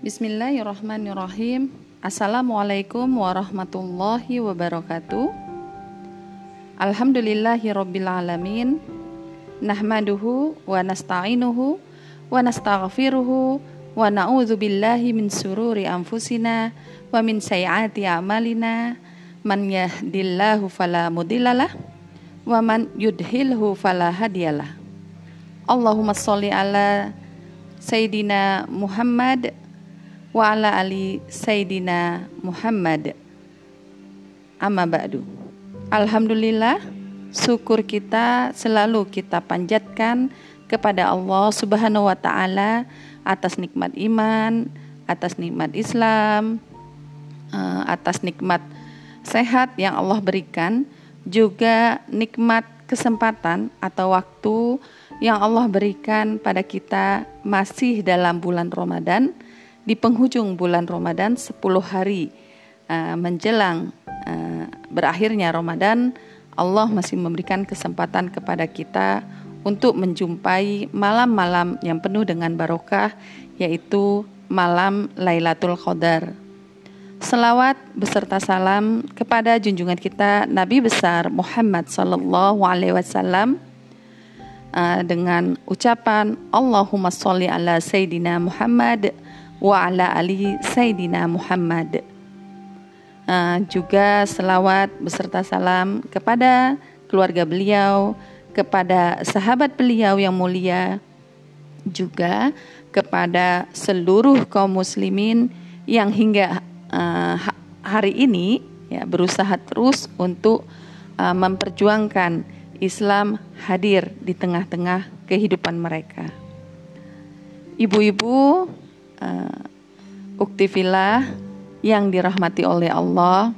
Bismillahirrahmanirrahim. Assalamualaikum warahmatullahi wabarakatuh. Alhamdulillahirabbil alamin. Nahmaduhu wa nasta'inuhu wa nastaghfiruhu wa na'udzu billahi min sururi anfusina wa min sayyiati a'malina. Man yahdillahu fala mudhillalah wa man yudhilhu fala hadiyalah. Allahumma sholli ala Sayyidina Muhammad wa ala ali Sayyidina Muhammad. Amma ba'du. Alhamdulillah syukur kita selalu kita panjatkan kepada Allah Subhanahu wa taala atas nikmat iman, atas nikmat Islam, eh, atas nikmat sehat yang Allah berikan, juga nikmat kesempatan atau waktu yang Allah berikan pada kita masih dalam bulan Ramadan di penghujung bulan Ramadan 10 hari uh, menjelang uh, berakhirnya Ramadan Allah masih memberikan kesempatan kepada kita untuk menjumpai malam-malam yang penuh dengan barokah yaitu malam Lailatul Qadar. Selawat beserta salam kepada junjungan kita Nabi besar Muhammad sallallahu alaihi wasallam uh, dengan ucapan Allahumma sholli ala Sayyidina Muhammad wa ala ali Sayyidina Muhammad. Uh, juga selawat beserta salam kepada keluarga beliau, kepada sahabat beliau yang mulia, juga kepada seluruh kaum muslimin yang hingga uh, hari ini ya berusaha terus untuk uh, memperjuangkan Islam hadir di tengah-tengah kehidupan mereka. Ibu-ibu uh, uktivilah yang dirahmati oleh Allah,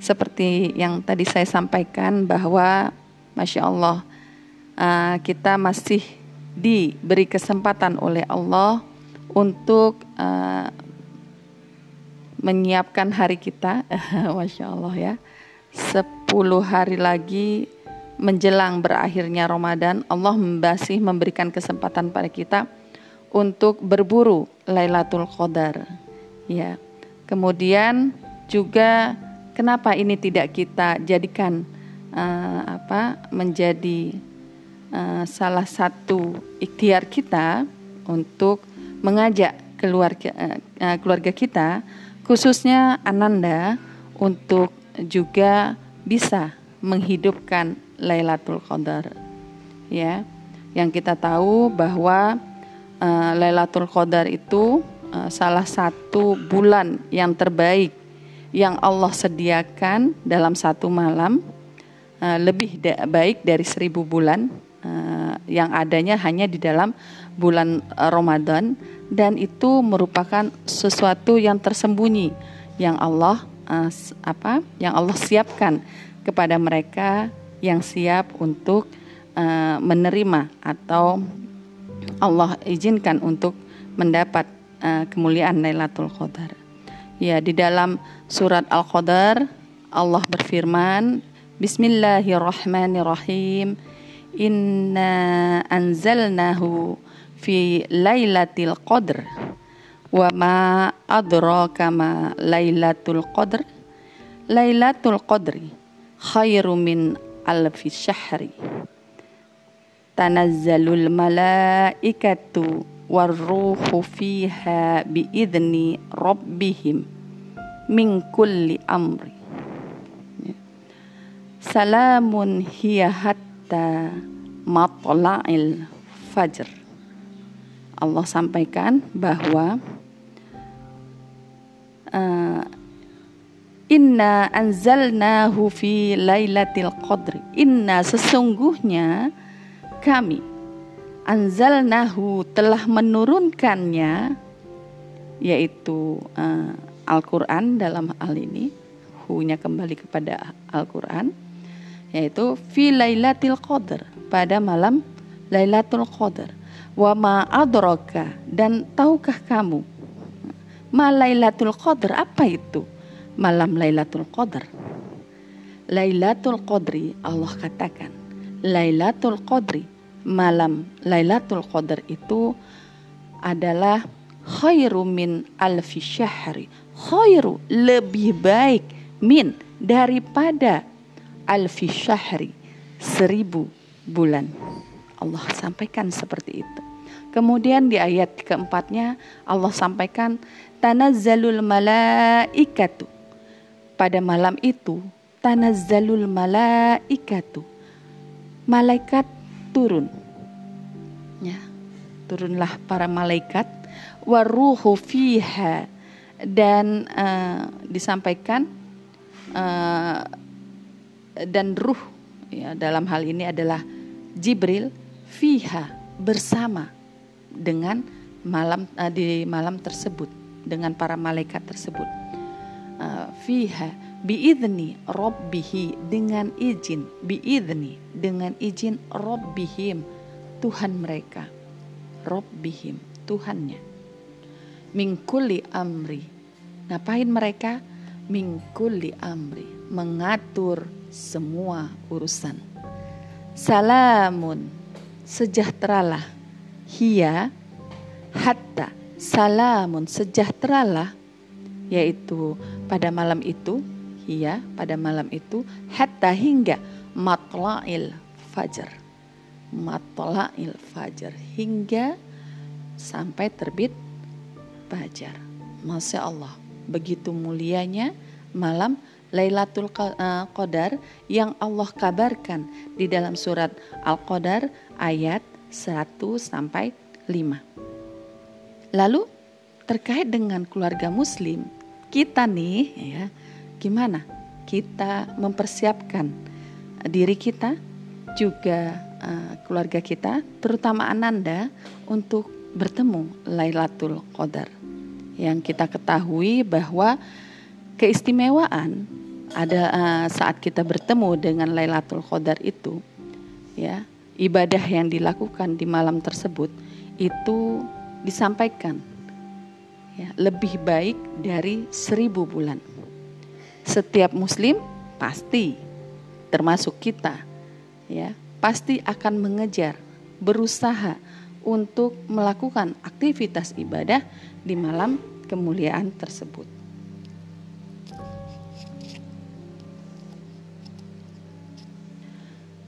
seperti yang tadi saya sampaikan bahwa masya Allah uh, kita masih diberi kesempatan oleh Allah untuk uh, menyiapkan hari kita, masya Allah ya, 10 hari lagi menjelang berakhirnya Ramadan, Allah masih memberikan kesempatan pada kita untuk berburu Lailatul Qadar. Ya. Kemudian juga kenapa ini tidak kita jadikan uh, apa menjadi uh, salah satu ikhtiar kita untuk mengajak keluarga uh, keluarga kita khususnya Ananda untuk juga bisa menghidupkan Lailatul Qadar. Ya. Yang kita tahu bahwa uh, Lailatul Qadar itu uh, salah satu bulan yang terbaik yang Allah sediakan dalam satu malam uh, lebih baik dari seribu bulan yang adanya hanya di dalam bulan Ramadan dan itu merupakan sesuatu yang tersembunyi yang Allah apa yang Allah siapkan kepada mereka yang siap untuk menerima atau Allah izinkan untuk mendapat uh, kemuliaan Lailatul Qadar. Ya, di dalam surat Al-Qadar Allah berfirman, Bismillahirrahmanirrahim. Inna anzalnahu fi Lailatul Qadr. Wa ma adraka ma Lailatul Qadr? Lailatul Qadri khairu min alfi syahri tanazzalul malaikatu warruhu fiha biidni rabbihim min kulli amri salamun hiya hatta matla'il fajr Allah sampaikan bahwa uh, Inna anzalnahu fi lailatul qadri. Inna sesungguhnya kami anzalnahu telah menurunkannya yaitu uh, Al-Qur'an dalam hal ini hu-nya kembali kepada Al-Qur'an yaitu fi lailatul qadr pada malam Lailatul Qadar. Wa ma adraka dan tahukah kamu ma Lailatul Qadar apa itu? malam Lailatul Qadar. Lailatul Qadri Allah katakan Lailatul Qadri malam Lailatul Qadar itu adalah khairu min alfi syahri. Khairu lebih baik min daripada alfi syahri seribu bulan. Allah sampaikan seperti itu. Kemudian di ayat keempatnya Allah sampaikan tanazzalul malaikatu. Pada malam itu tanazzalul malaikatu. Malaikat turun. Ya, turunlah para malaikat. Waruhu fiha. Dan uh, disampaikan uh, dan ruh ya dalam hal ini adalah Jibril fiha bersama dengan malam uh, di malam tersebut dengan para malaikat tersebut. Uh, fiha biidni robbihi dengan izin biidni dengan izin robbihim Tuhan mereka robbihim Tuhannya mingkuli amri. Ngapain mereka? Mingkuli amri. Mengatur semua urusan. Salamun. Sejahteralah. Hia. Hatta. Salamun. Sejahteralah. Yaitu pada malam itu. Hia. Pada malam itu. Hatta hingga matla'il fajar. Matla'il fajar. Hingga sampai terbit fajar. Masya Allah, begitu mulianya malam Lailatul eh, Qadar yang Allah kabarkan di dalam surat Al-Qadar ayat 1 sampai 5. Lalu terkait dengan keluarga muslim, kita nih ya, gimana? Kita mempersiapkan diri kita juga uh, keluarga kita, terutama Ananda untuk bertemu Lailatul Qadar yang kita ketahui bahwa keistimewaan ada uh, saat kita bertemu dengan Lailatul Qadar itu ya ibadah yang dilakukan di malam tersebut itu disampaikan ya lebih baik dari seribu bulan setiap muslim pasti termasuk kita ya pasti akan mengejar berusaha untuk melakukan aktivitas ibadah di malam kemuliaan tersebut.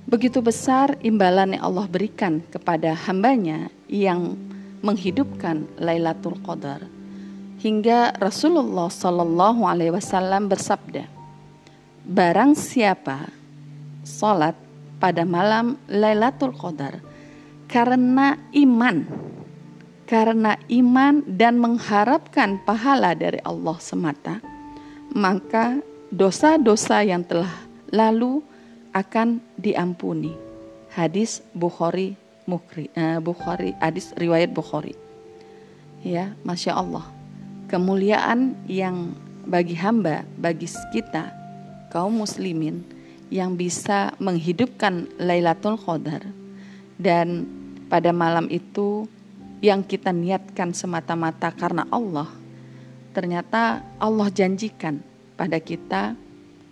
Begitu besar imbalan yang Allah berikan kepada hambanya yang menghidupkan Lailatul Qadar hingga Rasulullah Shallallahu Alaihi Wasallam bersabda, barang siapa salat pada malam Lailatul Qadar karena iman karena iman dan mengharapkan pahala dari Allah semata maka dosa-dosa yang telah lalu akan diampuni. Hadis Bukhari Mukri, uh, Bukhari hadis riwayat Bukhari. Ya masya Allah kemuliaan yang bagi hamba bagi kita kaum muslimin yang bisa menghidupkan Lailatul Qadar dan pada malam itu yang kita niatkan semata-mata karena Allah, ternyata Allah janjikan pada kita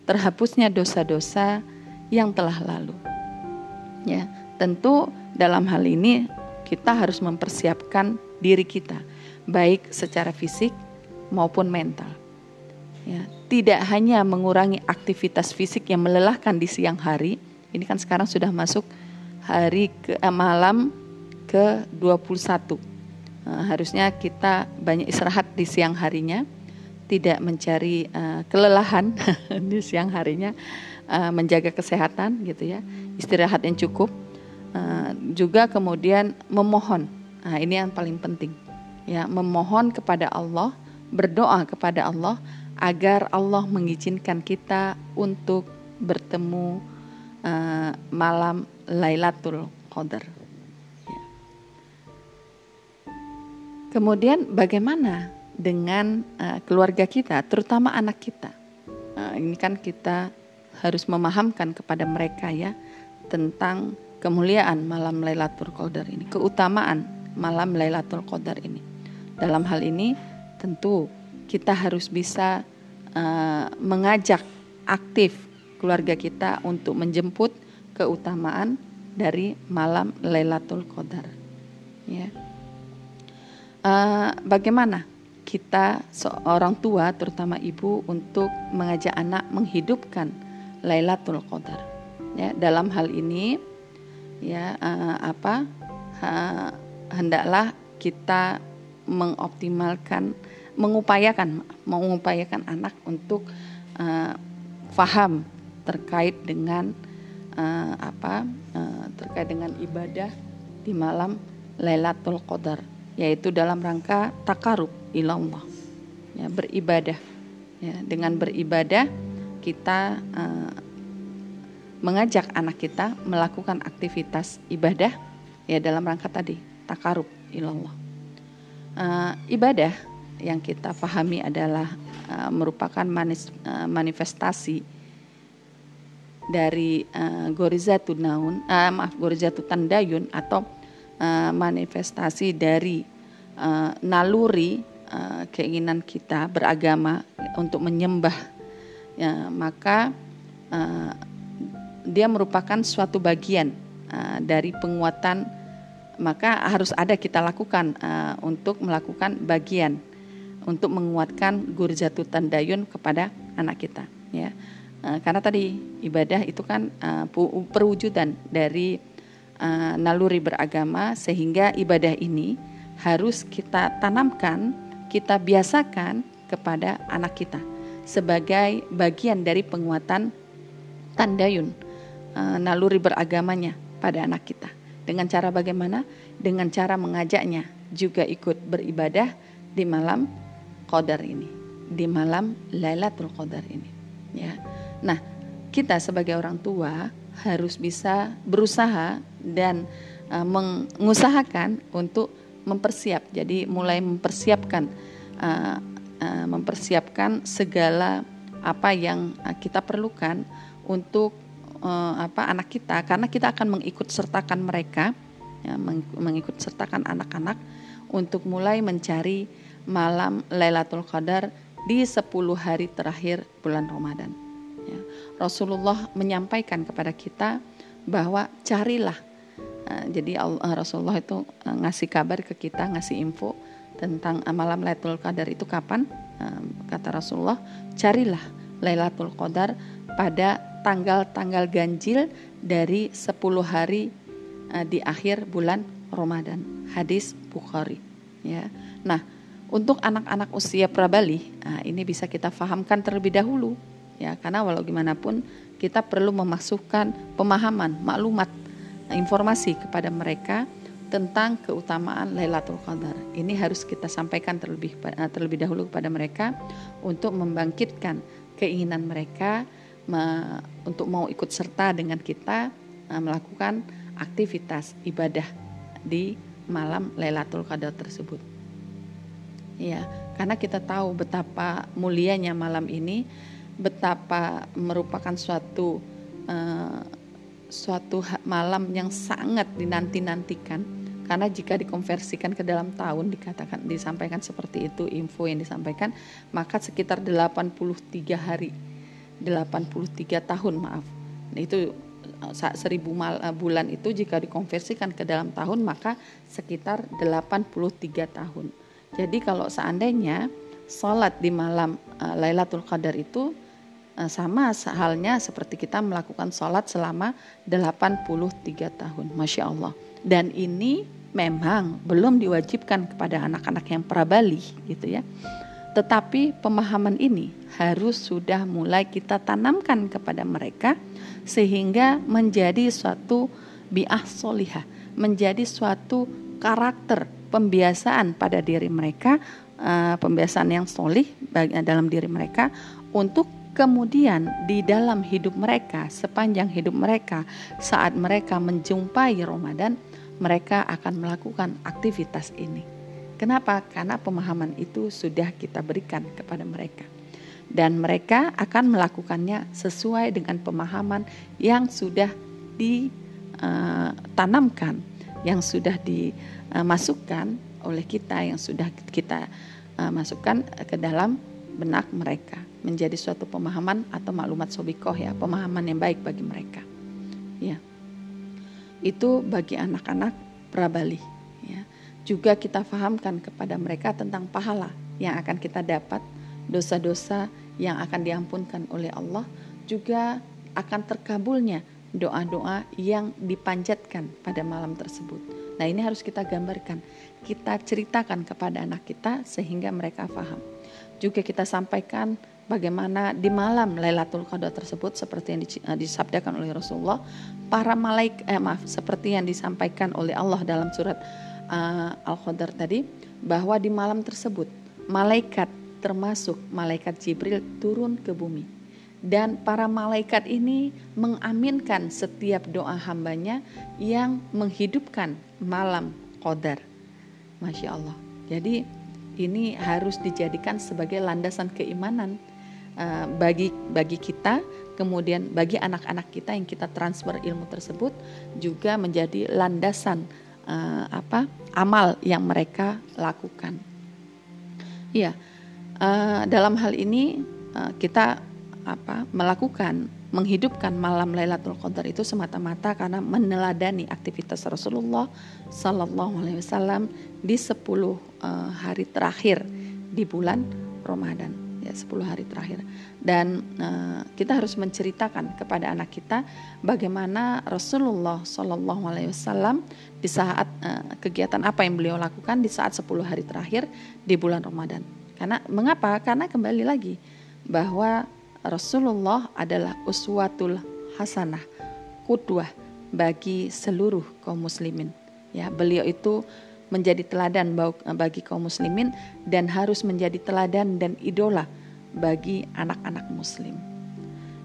terhapusnya dosa-dosa yang telah lalu. Ya, tentu dalam hal ini kita harus mempersiapkan diri kita, baik secara fisik maupun mental. Ya, tidak hanya mengurangi aktivitas fisik yang melelahkan di siang hari, ini kan sekarang sudah masuk hari ke eh, malam ke 21. Nah, harusnya kita banyak istirahat di siang harinya, tidak mencari uh, kelelahan di siang harinya, uh, menjaga kesehatan gitu ya, istirahat yang cukup, uh, juga kemudian memohon. Nah, ini yang paling penting. Ya, memohon kepada Allah, berdoa kepada Allah agar Allah mengizinkan kita untuk bertemu uh, malam Lailatul Qadar. Ya. Kemudian bagaimana dengan uh, keluarga kita, terutama anak kita? Uh, ini kan kita harus memahamkan kepada mereka ya tentang kemuliaan malam Lailatul Qadar ini, keutamaan malam Lailatul Qadar ini. Dalam hal ini tentu kita harus bisa uh, mengajak aktif keluarga kita untuk menjemput keutamaan dari malam Lailatul Qadar. Ya. uh, bagaimana kita seorang tua terutama ibu untuk mengajak anak menghidupkan Lailatul Qadar. Ya, dalam hal ini ya uh, apa uh, hendaklah kita mengoptimalkan mengupayakan mengupayakan anak untuk uh, faham terkait dengan uh, apa uh, terkait dengan ibadah di malam Lailatul Qadar yaitu dalam rangka takarub ilallah ya beribadah. Ya dengan beribadah kita uh, mengajak anak kita melakukan aktivitas ibadah ya dalam rangka tadi takarub ilallah uh, ibadah yang kita fahami adalah uh, merupakan manis, uh, manifestasi dari uh, gorizatun naun uh, maaf gorizatun tandayun atau uh, manifestasi dari uh, naluri uh, keinginan kita beragama untuk menyembah. Ya, maka uh, dia merupakan suatu bagian uh, dari penguatan maka harus ada kita lakukan uh, untuk melakukan bagian untuk menguatkan gurjatu tandayun kepada anak kita ya. Uh, karena tadi ibadah itu kan uh, perwujudan dari uh, naluri beragama sehingga ibadah ini harus kita tanamkan kita biasakan kepada anak kita sebagai bagian dari penguatan tandayun uh, naluri beragamanya pada anak kita dengan cara bagaimana dengan cara mengajaknya juga ikut beribadah di malam Qadar ini, di malam Lailatul Qadar ini. Ya. Nah, kita sebagai orang tua harus bisa berusaha dan uh, mengusahakan untuk mempersiap. Jadi mulai mempersiapkan uh, uh, mempersiapkan segala apa yang kita perlukan untuk uh, apa anak kita karena kita akan mengikut sertakan mereka ya, mengikut sertakan anak-anak untuk mulai mencari malam Lailatul Qadar di 10 hari terakhir bulan Ramadan. Ya. Rasulullah menyampaikan kepada kita bahwa carilah. Uh, jadi Allah, Rasulullah itu uh, ngasih kabar ke kita, ngasih info tentang malam Lailatul Qadar itu kapan? Uh, kata Rasulullah, carilah Lailatul Qadar pada tanggal-tanggal ganjil dari 10 hari uh, di akhir bulan Ramadan. Hadis Bukhari. Ya. Nah, untuk anak-anak usia prabali, nah ini bisa kita fahamkan terlebih dahulu, ya karena walau gimana pun kita perlu memasukkan pemahaman, maklumat, informasi kepada mereka tentang keutamaan Lailatul Qadar. Ini harus kita sampaikan terlebih eh, terlebih dahulu kepada mereka untuk membangkitkan keinginan mereka me, untuk mau ikut serta dengan kita uh, melakukan aktivitas ibadah di malam Lailatul Qadar tersebut. Ya, karena kita tahu betapa mulianya malam ini, betapa merupakan suatu uh, suatu malam yang sangat dinanti-nantikan. Karena jika dikonversikan ke dalam tahun dikatakan disampaikan seperti itu info yang disampaikan, maka sekitar 83 hari. 83 tahun, maaf. Nah, itu saat seribu mal, eh, bulan itu jika dikonversikan ke dalam tahun maka sekitar 83 tahun. Jadi kalau seandainya sholat di malam uh, Lailatul Qadar itu uh, sama halnya seperti kita melakukan sholat selama 83 tahun. Masya Allah. Dan ini memang belum diwajibkan kepada anak-anak yang prabali gitu ya. Tetapi pemahaman ini harus sudah mulai kita tanamkan kepada mereka sehingga menjadi suatu biah solihah, menjadi suatu karakter pembiasaan pada diri mereka, uh, pembiasaan yang solih dalam diri mereka untuk kemudian di dalam hidup mereka, sepanjang hidup mereka, saat mereka menjumpai Ramadan, mereka akan melakukan aktivitas ini. Kenapa? Karena pemahaman itu sudah kita berikan kepada mereka. Dan mereka akan melakukannya sesuai dengan pemahaman yang sudah ditanamkan, yang sudah di uh, masukkan oleh kita yang sudah kita uh, masukkan ke dalam benak mereka menjadi suatu pemahaman atau maklumat sobikoh ya pemahaman yang baik bagi mereka ya itu bagi anak-anak prabali ya juga kita fahamkan kepada mereka tentang pahala yang akan kita dapat, dosa-dosa yang akan diampunkan oleh Allah, juga akan terkabulnya doa-doa yang dipanjatkan pada malam tersebut. Nah, ini harus kita gambarkan, kita ceritakan kepada anak kita sehingga mereka paham. Juga kita sampaikan bagaimana di malam Lailatul Qadar tersebut seperti yang eh, disabdakan oleh Rasulullah, para malaikat eh, maaf seperti yang disampaikan oleh Allah dalam surat uh, Al-Qadar tadi bahwa di malam tersebut malaikat termasuk malaikat Jibril turun ke bumi dan para malaikat ini mengaminkan setiap doa hambanya yang menghidupkan malam Qadar. Masya Allah. Jadi ini harus dijadikan sebagai landasan keimanan uh, bagi bagi kita, kemudian bagi anak-anak kita yang kita transfer ilmu tersebut juga menjadi landasan uh, apa amal yang mereka lakukan. Iya, uh, dalam hal ini uh, kita apa melakukan menghidupkan malam Lailatul Qadar itu semata-mata karena meneladani aktivitas Rasulullah Sallallahu Alaihi Wasallam di 10 uh, hari terakhir di bulan Ramadan ya 10 hari terakhir. Dan uh, kita harus menceritakan kepada anak kita bagaimana Rasulullah Shallallahu Alaihi Wasallam di saat uh, kegiatan apa yang beliau lakukan di saat 10 hari terakhir di bulan Ramadan. Karena mengapa? Karena kembali lagi bahwa Rasulullah adalah uswatul hasanah kudwah bagi seluruh kaum muslimin. Ya beliau itu menjadi teladan bagi kaum muslimin dan harus menjadi teladan dan idola bagi anak-anak muslim.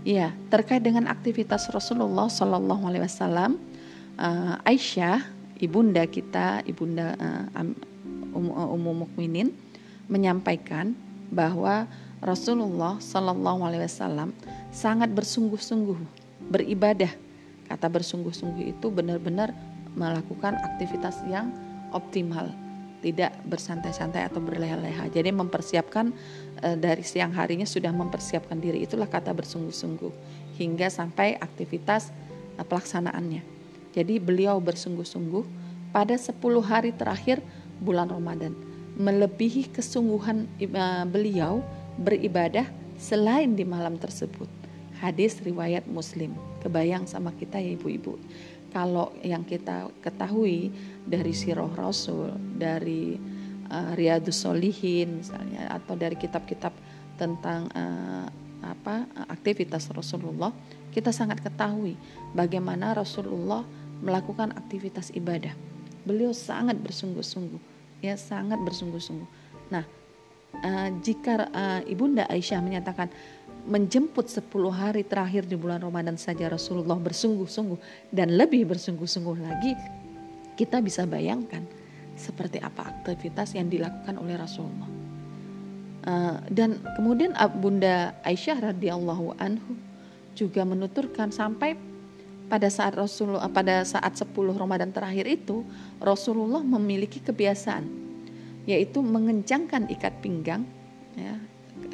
Ya, terkait dengan aktivitas Rasulullah Shallallahu Alaihi Wasallam, uh, Aisyah, ibunda kita, ibunda uh, umum mukminin, menyampaikan bahwa Rasulullah Shallallahu Alaihi Wasallam sangat bersungguh-sungguh beribadah. Kata bersungguh-sungguh itu benar-benar melakukan aktivitas yang optimal, tidak bersantai-santai atau berleha-leha. Jadi mempersiapkan e, dari siang harinya sudah mempersiapkan diri itulah kata bersungguh-sungguh hingga sampai aktivitas e, pelaksanaannya. Jadi beliau bersungguh-sungguh pada 10 hari terakhir bulan Ramadan melebihi kesungguhan e, beliau beribadah selain di malam tersebut. Hadis riwayat Muslim. Kebayang sama kita ya ibu-ibu kalau yang kita ketahui dari sirah Rasul, dari uh, Riyadus Solihin misalnya atau dari kitab-kitab tentang uh, apa aktivitas Rasulullah, kita sangat ketahui bagaimana Rasulullah melakukan aktivitas ibadah. Beliau sangat bersungguh-sungguh, ya sangat bersungguh-sungguh. Nah, uh, jika uh, ibunda Aisyah menyatakan menjemput 10 hari terakhir di bulan Ramadan saja Rasulullah bersungguh-sungguh dan lebih bersungguh-sungguh lagi kita bisa bayangkan seperti apa aktivitas yang dilakukan oleh Rasulullah. Uh, dan kemudian Bunda Aisyah radhiyallahu anhu juga menuturkan sampai pada saat Rasulullah pada saat 10 Ramadan terakhir itu Rasulullah memiliki kebiasaan yaitu mengencangkan ikat pinggang ya,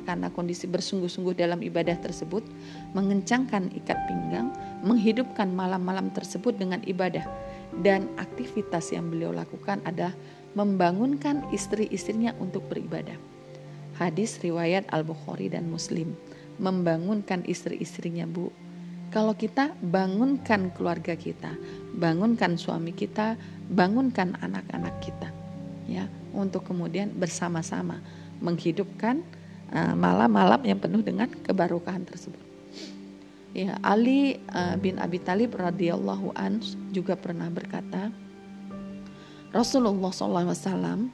karena kondisi bersungguh-sungguh dalam ibadah tersebut, mengencangkan ikat pinggang, menghidupkan malam-malam tersebut dengan ibadah. Dan aktivitas yang beliau lakukan adalah membangunkan istri-istrinya untuk beribadah. Hadis riwayat Al-Bukhari dan Muslim. Membangunkan istri-istrinya, Bu. Kalau kita bangunkan keluarga kita, bangunkan suami kita, bangunkan anak-anak kita. Ya, untuk kemudian bersama-sama menghidupkan Eh, malam-malam yang penuh dengan kebarukahan tersebut. Ya, Ali uh, bin Abi Talib radhiyallahu an juga pernah berkata, Rasulullah SAW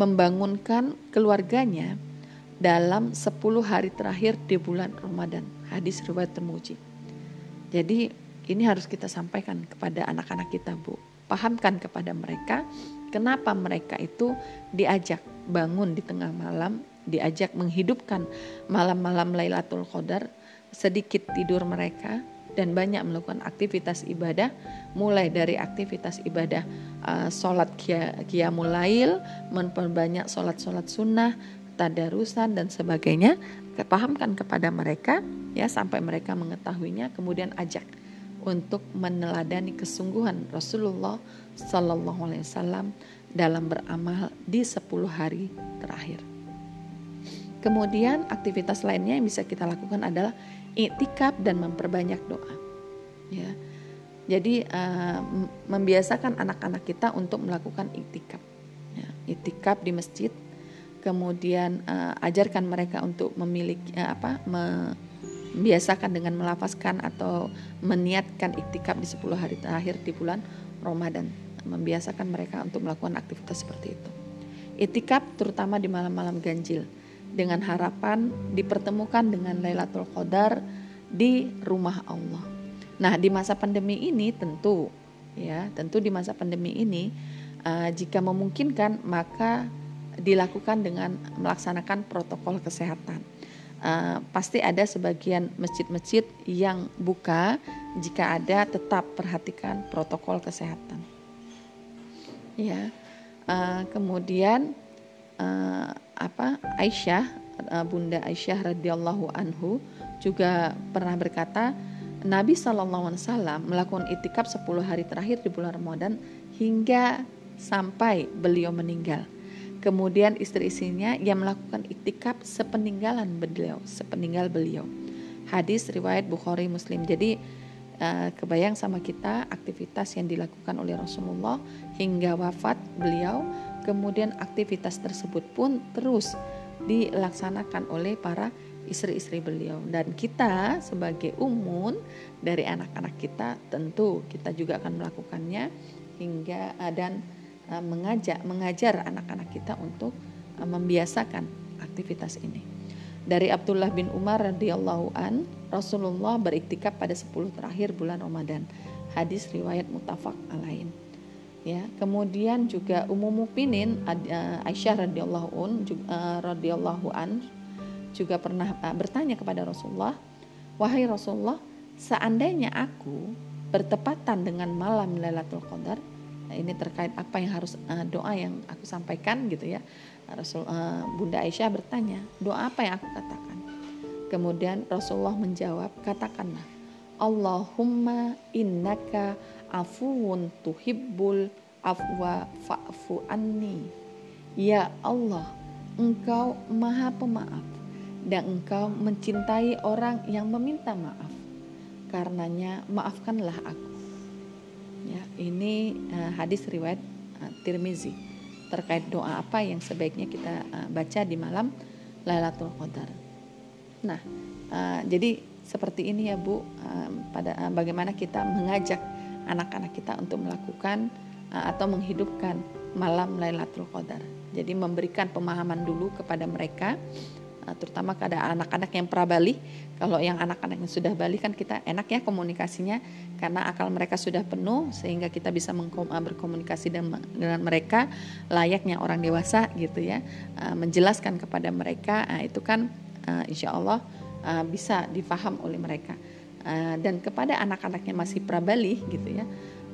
membangunkan keluarganya dalam 10 hari terakhir di bulan Ramadan. Hadis riwayat termuji. Jadi ini harus kita sampaikan kepada anak-anak kita, Bu. Pahamkan kepada mereka kenapa mereka itu diajak bangun di tengah malam diajak menghidupkan malam-malam Lailatul Qadar, sedikit tidur mereka dan banyak melakukan aktivitas ibadah mulai dari aktivitas ibadah uh, sholat qiyamul lail memperbanyak sholat-sholat sunnah tadarusan dan sebagainya kepahamkan kepada mereka ya sampai mereka mengetahuinya kemudian ajak untuk meneladani kesungguhan Rasulullah Sallallahu Alaihi Wasallam dalam beramal di 10 hari terakhir. Kemudian aktivitas lainnya yang bisa kita lakukan adalah iktikaf dan memperbanyak doa. Ya. Jadi uh, membiasakan anak-anak kita untuk melakukan iktikaf. Ya, iktikaf di masjid. Kemudian uh, ajarkan mereka untuk memiliki uh, apa membiasakan dengan melafazkan atau meniatkan iktikaf di 10 hari terakhir di bulan Ramadan. Membiasakan mereka untuk melakukan aktivitas seperti itu. Iktikaf terutama di malam-malam ganjil dengan harapan dipertemukan dengan Lailatul Qadar di rumah Allah. Nah, di masa pandemi ini tentu ya, tentu di masa pandemi ini uh, jika memungkinkan maka dilakukan dengan melaksanakan protokol kesehatan. Uh, pasti ada sebagian masjid-masjid yang buka, jika ada tetap perhatikan protokol kesehatan. Ya, uh, kemudian uh, apa Aisyah uh, Bunda Aisyah radhiyallahu anhu juga pernah berkata Nabi Wasallam melakukan itikaf 10 hari terakhir di bulan Ramadan hingga sampai beliau meninggal. Kemudian istri-istrinya yang melakukan itikaf sepeninggalan beliau, sepeninggal beliau. Hadis riwayat Bukhari Muslim. Jadi uh, kebayang sama kita aktivitas yang dilakukan oleh Rasulullah hingga wafat beliau Kemudian aktivitas tersebut pun terus dilaksanakan oleh para istri-istri beliau dan kita sebagai umun dari anak-anak kita tentu kita juga akan melakukannya hingga eh, dan eh, mengajak mengajar anak-anak kita untuk eh, membiasakan aktivitas ini. Dari Abdullah bin Umar radhiyallahu an, Rasulullah beriktikaf pada 10 terakhir bulan Ramadan. Hadis riwayat mutafak alain ya kemudian juga umum mukminin uh, Aisyah radhiyallahu un uh, radhiyallahu an juga pernah uh, bertanya kepada Rasulullah wahai Rasulullah seandainya aku bertepatan dengan malam Lailatul Qadar nah, ini terkait apa yang harus doa yang aku sampaikan gitu ya Rasul Bunda Aisyah bertanya doa apa yang aku katakan? Kemudian Rasulullah menjawab katakanlah Allahumma innaka afuun tuhibbul afwa fa'fu anni. Ya Allah, Engkau Maha Pemaaf dan Engkau mencintai orang yang meminta maaf. Karenanya maafkanlah aku. Ya, ini uh, hadis riwayat uh, Tirmizi terkait doa apa yang sebaiknya kita uh, baca di malam Lailatul Qadar. Nah, uh, jadi seperti ini ya Bu, uh, pada uh, bagaimana kita mengajak anak-anak kita untuk melakukan uh, atau menghidupkan malam Lailatul Qadar. Jadi memberikan pemahaman dulu kepada mereka uh, terutama kepada anak-anak yang prabali. Kalau yang anak-anak yang sudah balik kan kita enak ya komunikasinya karena akal mereka sudah penuh sehingga kita bisa uh, berkomunikasi dengan mereka layaknya orang dewasa gitu ya. menjelaskan kepada mereka itu kan insya Allah bisa difaham oleh mereka. Eh, dan kepada anak-anak yang masih prabali gitu ya.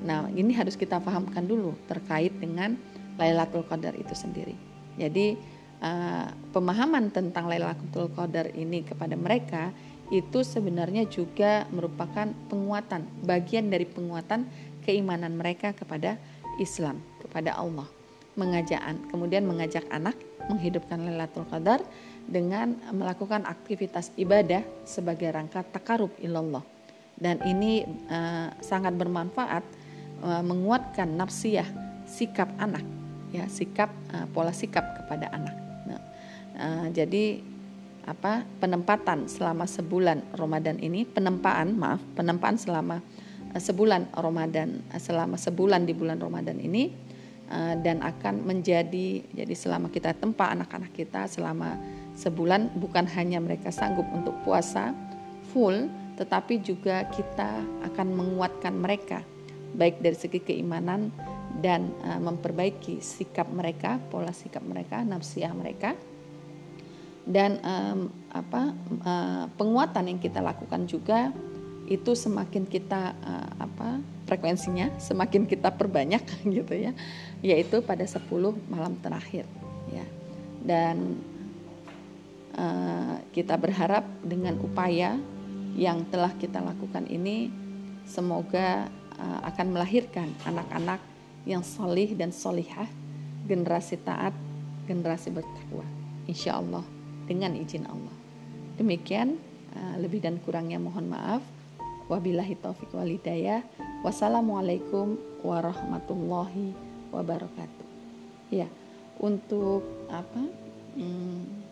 Nah, ini harus kita pahamkan dulu terkait dengan Lailatul Qadar itu sendiri. Jadi uh, pemahaman tentang Lailatul Qadar ini kepada mereka itu sebenarnya juga merupakan penguatan, bagian dari penguatan keimanan mereka kepada Islam, kepada Allah. Mengajak kemudian mengajak anak menghidupkan Lailatul Qadar dengan melakukan aktivitas ibadah sebagai rangka takarub ilallah. Dan ini uh, sangat bermanfaat uh, menguatkan nafsiyah sikap anak, ya sikap uh, pola sikap kepada anak. Nah, uh, jadi apa penempatan selama sebulan Ramadan ini penempaan maaf penempaan selama uh, sebulan Ramadan uh, selama sebulan di bulan Ramadan ini uh, dan akan menjadi jadi selama kita tempa anak-anak kita selama sebulan bukan hanya mereka sanggup untuk puasa full, tetapi juga kita akan menguatkan mereka baik dari segi keimanan dan uh, memperbaiki sikap mereka, pola sikap mereka, nafsiyah mereka. Dan um, apa uh, penguatan yang kita lakukan juga itu semakin kita uh, apa frekuensinya semakin kita perbanyak gitu ya yaitu pada 10 malam terakhir ya dan kita berharap dengan upaya yang telah kita lakukan ini semoga uh, akan melahirkan anak-anak yang solih dan solihah, generasi taat, generasi bertakwa. Insya Allah dengan izin Allah. Demikian uh, lebih dan kurangnya mohon maaf. Wabillahi taufiq walidayah. Wassalamualaikum warahmatullahi wabarakatuh. Ya, untuk apa? Hmm,